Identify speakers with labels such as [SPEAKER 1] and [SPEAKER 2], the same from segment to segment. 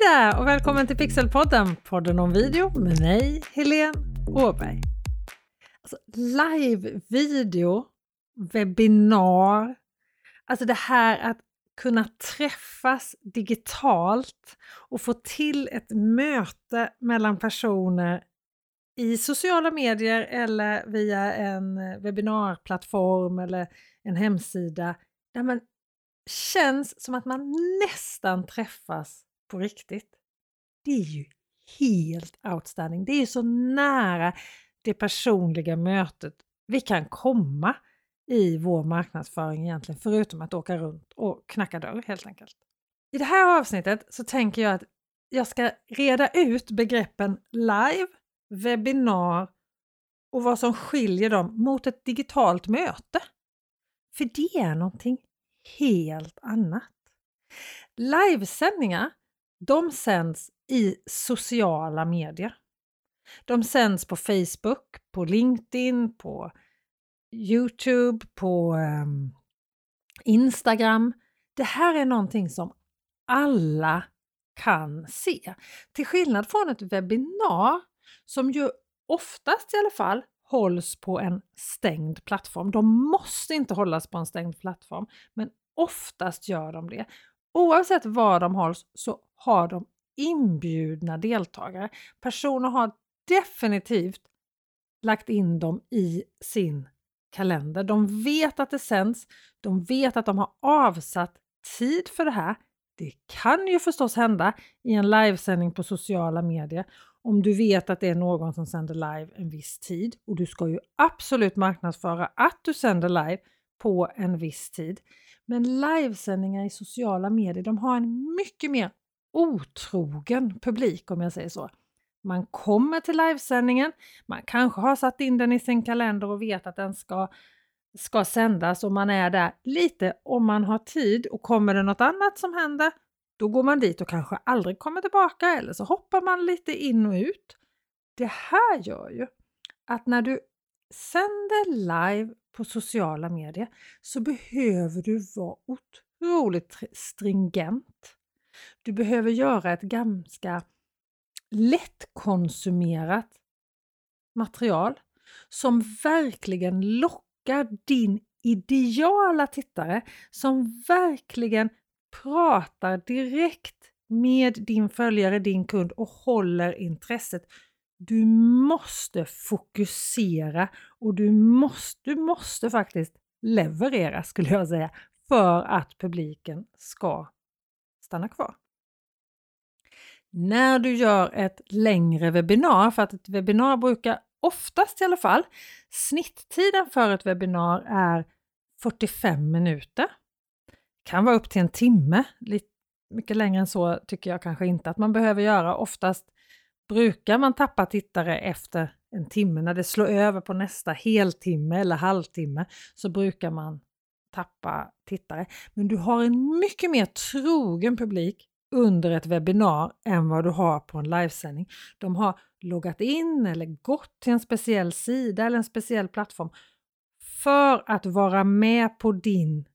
[SPEAKER 1] Hej där och välkommen till Pixelpodden, podden om video med mig, Helene Åberg. Alltså, live-video, webbinar, alltså det här att kunna träffas digitalt och få till ett möte mellan personer i sociala medier eller via en webbinarplattform eller en hemsida där man känns som att man nästan träffas på riktigt. Det är ju helt outstanding. Det är så nära det personliga mötet vi kan komma i vår marknadsföring egentligen, förutom att åka runt och knacka dörr helt enkelt. I det här avsnittet så tänker jag att jag ska reda ut begreppen live, webbinar och vad som skiljer dem mot ett digitalt möte. För det är någonting helt annat. Livesändningar, de sänds i sociala medier. De sänds på Facebook, på LinkedIn, på Youtube, på um, Instagram. Det här är någonting som alla kan se. Till skillnad från ett webbinar som ju oftast i alla fall hålls på en stängd plattform. De måste inte hållas på en stängd plattform, men oftast gör de det. Oavsett var de hålls så har de inbjudna deltagare. Personer har definitivt lagt in dem i sin kalender. De vet att det sänds, de vet att de har avsatt tid för det här. Det kan ju förstås hända i en livesändning på sociala medier om du vet att det är någon som sänder live en viss tid och du ska ju absolut marknadsföra att du sänder live på en viss tid. Men livesändningar i sociala medier, de har en mycket mer otrogen publik om jag säger så. Man kommer till livesändningen, man kanske har satt in den i sin kalender och vet att den ska, ska sändas och man är där lite om man har tid och kommer det något annat som händer, då går man dit och kanske aldrig kommer tillbaka eller så hoppar man lite in och ut. Det här gör ju att när du sänder live på sociala medier så behöver du vara otroligt stringent. Du behöver göra ett ganska lättkonsumerat material som verkligen lockar din ideala tittare, som verkligen pratar direkt med din följare, din kund och håller intresset. Du måste fokusera och du måste, du måste faktiskt leverera skulle jag säga för att publiken ska stanna kvar. När du gör ett längre webbinar, för att ett webbinar brukar oftast i alla fall, snitttiden för ett webbinar är 45 minuter. Kan vara upp till en timme. Lite mycket längre än så tycker jag kanske inte att man behöver göra. Oftast brukar man tappa tittare efter en timme. När det slår över på nästa heltimme eller halvtimme så brukar man tappa tittare. Men du har en mycket mer trogen publik under ett webbinar än vad du har på en livesändning. De har loggat in eller gått till en speciell sida eller en speciell plattform för att vara med på din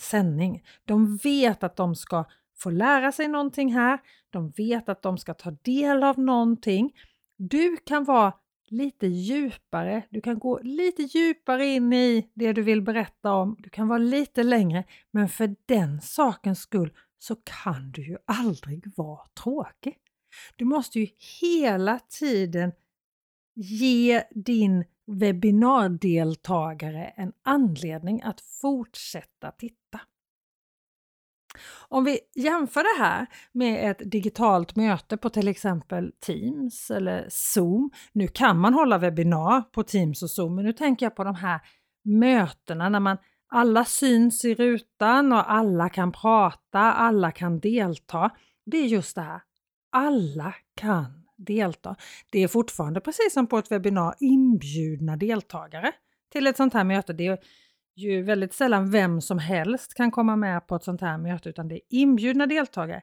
[SPEAKER 1] sändning. De vet att de ska få lära sig någonting här. De vet att de ska ta del av någonting. Du kan vara lite djupare. Du kan gå lite djupare in i det du vill berätta om. Du kan vara lite längre, men för den sakens skull så kan du ju aldrig vara tråkig. Du måste ju hela tiden ge din webbinardeltagare en anledning att fortsätta titta. Om vi jämför det här med ett digitalt möte på till exempel Teams eller Zoom. Nu kan man hålla webbinar på Teams och Zoom, men nu tänker jag på de här mötena när man alla syns i rutan och alla kan prata, alla kan delta. Det är just det här. Alla kan delta. Det är fortfarande precis som på ett webbinar inbjudna deltagare till ett sånt här möte. Det är ju väldigt sällan vem som helst kan komma med på ett sånt här möte utan det är inbjudna deltagare.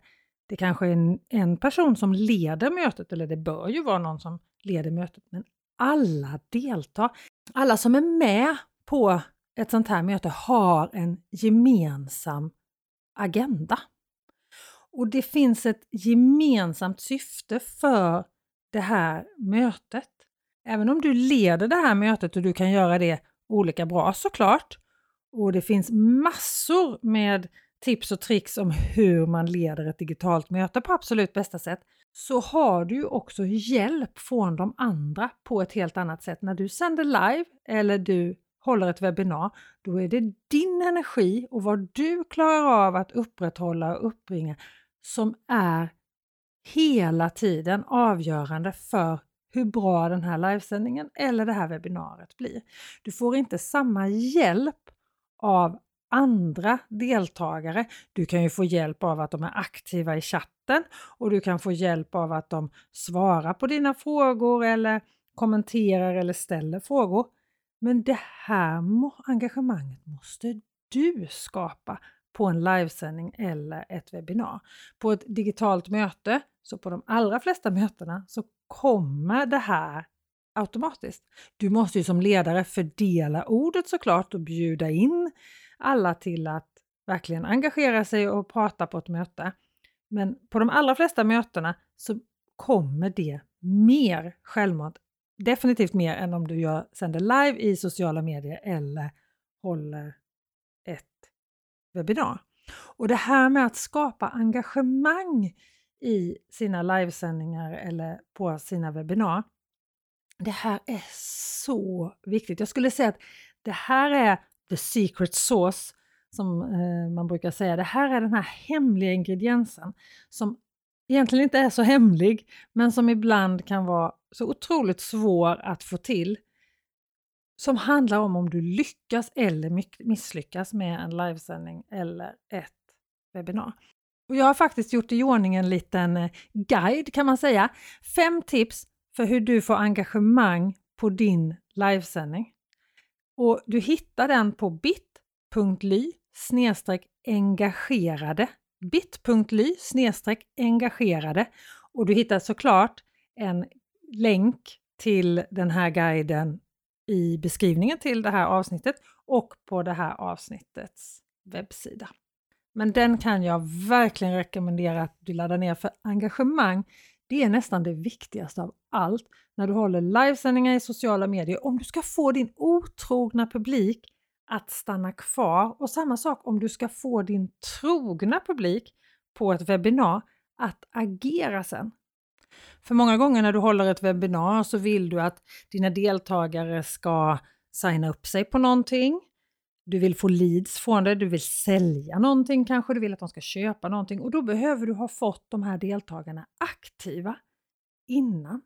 [SPEAKER 1] Det kanske är en, en person som leder mötet eller det bör ju vara någon som leder mötet men alla deltar. Alla som är med på ett sånt här möte har en gemensam agenda. Och det finns ett gemensamt syfte för det här mötet. Även om du leder det här mötet och du kan göra det olika bra såklart. Och det finns massor med tips och tricks om hur man leder ett digitalt möte på absolut bästa sätt så har du också hjälp från de andra på ett helt annat sätt. När du sänder live eller du håller ett webbinar, då är det din energi och vad du klarar av att upprätthålla och uppbringa som är hela tiden avgörande för hur bra den här livesändningen eller det här webbinariet blir. Du får inte samma hjälp av andra deltagare. Du kan ju få hjälp av att de är aktiva i chatten och du kan få hjälp av att de svarar på dina frågor eller kommenterar eller ställer frågor. Men det här engagemanget måste du skapa på en livesändning eller ett webbinar. På ett digitalt möte, så på de allra flesta mötena, så kommer det här automatiskt. Du måste ju som ledare fördela ordet såklart och bjuda in alla till att verkligen engagera sig och prata på ett möte. Men på de allra flesta mötena så kommer det mer självmant. Definitivt mer än om du gör, sänder live i sociala medier eller håller ett webbinar. Och det här med att skapa engagemang i sina livesändningar eller på sina webbinar. Det här är så viktigt. Jag skulle säga att det här är the secret sauce som eh, man brukar säga. Det här är den här hemliga ingrediensen som egentligen inte är så hemlig men som ibland kan vara så otroligt svår att få till. Som handlar om om du lyckas eller misslyckas med en livesändning eller ett webbinar. Och jag har faktiskt gjort i ordning en liten eh, guide kan man säga. Fem tips för hur du får engagemang på din livesändning. Och du hittar den på bit.ly engagerade bit.ly engagerade och du hittar såklart en länk till den här guiden i beskrivningen till det här avsnittet och på det här avsnittets webbsida. Men den kan jag verkligen rekommendera att du laddar ner för engagemang det är nästan det viktigaste av allt när du håller livesändningar i sociala medier. Om du ska få din otrogna publik att stanna kvar och samma sak om du ska få din trogna publik på ett webbinar att agera sen. För många gånger när du håller ett webbinar så vill du att dina deltagare ska signa upp sig på någonting du vill få leads från det, du vill sälja någonting kanske, du vill att de ska köpa någonting och då behöver du ha fått de här deltagarna aktiva innan.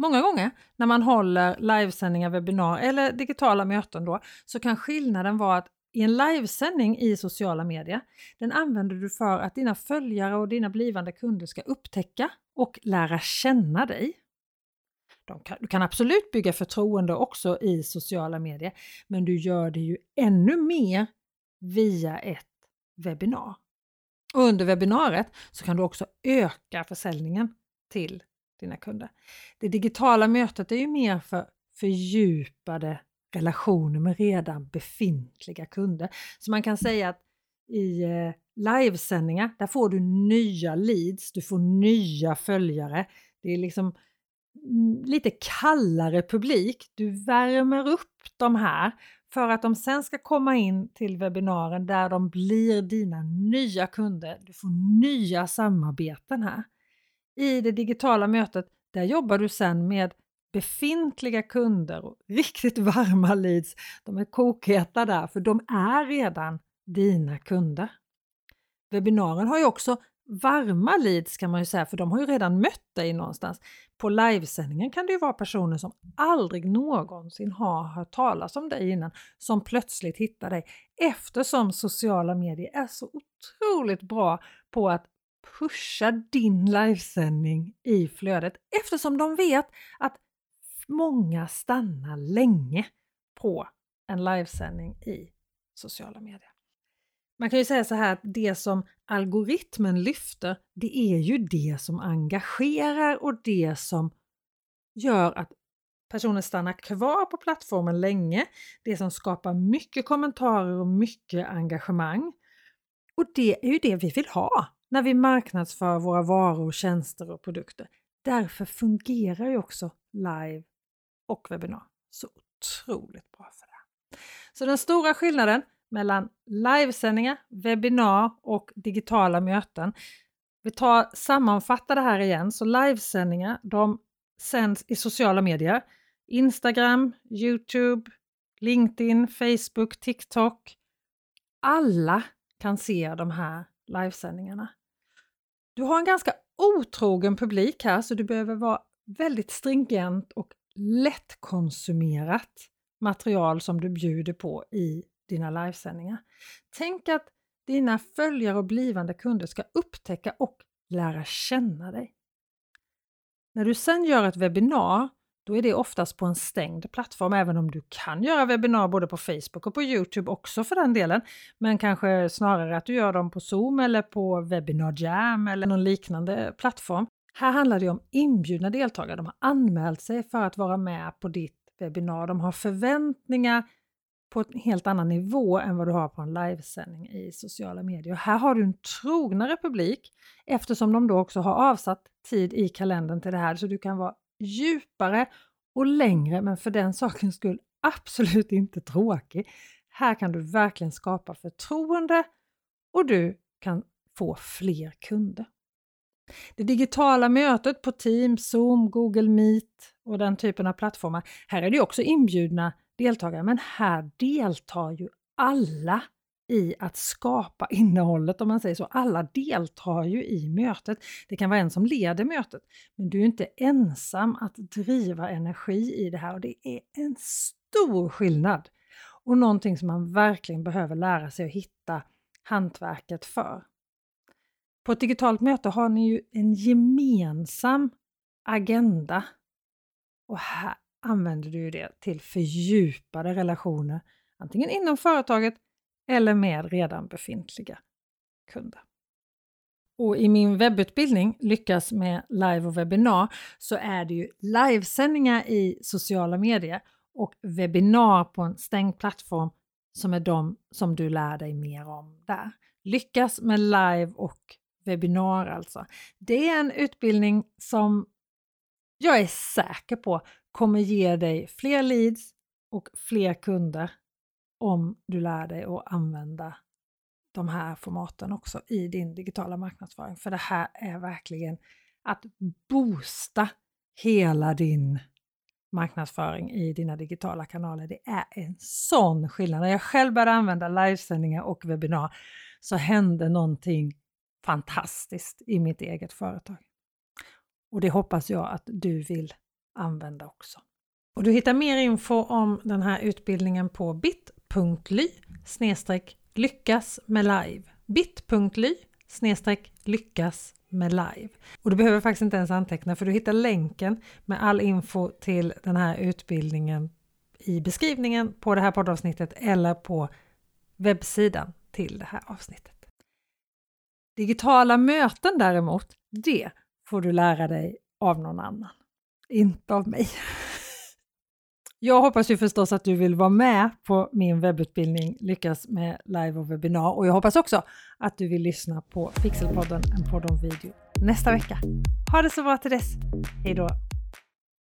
[SPEAKER 1] Många gånger när man håller livesändningar, webbinar eller digitala möten då så kan skillnaden vara att i en livesändning i sociala medier, den använder du för att dina följare och dina blivande kunder ska upptäcka och lära känna dig. Kan, du kan absolut bygga förtroende också i sociala medier, men du gör det ju ännu mer via ett webbinar. Och under webbinariet så kan du också öka försäljningen till dina kunder. Det digitala mötet är ju mer för fördjupade relationer med redan befintliga kunder. Så man kan säga att i eh, livesändningar, där får du nya leads, du får nya följare. Det är liksom mm, lite kallare publik. Du värmer upp de här för att de sen ska komma in till webbinaren där de blir dina nya kunder. Du får nya samarbeten här. I det digitala mötet, där jobbar du sen med befintliga kunder och riktigt varma leads. De är kokheta där, för de är redan dina kunder. Webbinaren har ju också varma leads kan man ju säga, för de har ju redan mött dig någonstans. På livesändningen kan det ju vara personer som aldrig någonsin har hört talas om dig innan, som plötsligt hittar dig eftersom sociala medier är så otroligt bra på att pusha din livesändning i flödet eftersom de vet att många stannar länge på en livesändning i sociala medier. Man kan ju säga så här att det som algoritmen lyfter, det är ju det som engagerar och det som gör att personer stannar kvar på plattformen länge, det som skapar mycket kommentarer och mycket engagemang. Och det är ju det vi vill ha när vi marknadsför våra varor, tjänster och produkter. Därför fungerar ju också live och webbinar så otroligt bra för det. Så den stora skillnaden mellan livesändningar, webbinar och digitala möten. Vi tar, sammanfattar det här igen, så livesändningar de sänds i sociala medier. Instagram, Youtube, LinkedIn, Facebook, TikTok. Alla kan se de här livesändningarna. Du har en ganska otrogen publik här så du behöver vara väldigt stringent och lättkonsumerat material som du bjuder på i dina livesändningar. Tänk att dina följare och blivande kunder ska upptäcka och lära känna dig. När du sen gör ett webbinar, då är det oftast på en stängd plattform, även om du kan göra webbinar både på Facebook och på Youtube också för den delen. Men kanske snarare att du gör dem på Zoom eller på Webinar Jam eller någon liknande plattform. Här handlar det om inbjudna deltagare. De har anmält sig för att vara med på ditt webbinar. De har förväntningar på en helt annan nivå än vad du har på en livesändning i sociala medier. Och här har du en trognare publik eftersom de då också har avsatt tid i kalendern till det här så du kan vara djupare och längre men för den sakens skull absolut inte tråkig. Här kan du verkligen skapa förtroende och du kan få fler kunder. Det digitala mötet på Teams, Zoom, Google Meet och den typen av plattformar. Här är det också inbjudna deltagare, men här deltar ju alla i att skapa innehållet om man säger så. Alla deltar ju i mötet. Det kan vara en som leder mötet, men du är inte ensam att driva energi i det här och det är en stor skillnad och någonting som man verkligen behöver lära sig att hitta hantverket för. På ett digitalt möte har ni ju en gemensam agenda och här använder du det till fördjupade relationer, antingen inom företaget eller med redan befintliga kunder. Och i min webbutbildning Lyckas med live och webbinar så är det ju livesändningar i sociala medier och webbinar på en stängd plattform som är de som du lär dig mer om där. Lyckas med live och webbinar alltså. Det är en utbildning som jag är säker på kommer ge dig fler leads och fler kunder om du lär dig att använda de här formaten också i din digitala marknadsföring. För det här är verkligen att boosta hela din marknadsföring i dina digitala kanaler. Det är en sån skillnad. När jag själv började använda livesändningar och webbinar så hände någonting fantastiskt i mitt eget företag. Och det hoppas jag att du vill använda också. Och du hittar mer info om den här utbildningen på bit.ly lyckas med live. bit.ly lyckas med live. Och du behöver faktiskt inte ens anteckna för du hittar länken med all info till den här utbildningen i beskrivningen på det här poddavsnittet eller på webbsidan till det här avsnittet. Digitala möten däremot, det får du lära dig av någon annan inte av mig. Jag hoppas ju förstås att du vill vara med på min webbutbildning Lyckas med live och webbinar och jag hoppas också att du vill lyssna på Pixelpodden, en podd om video nästa vecka. Ha det så bra till dess. Hej då!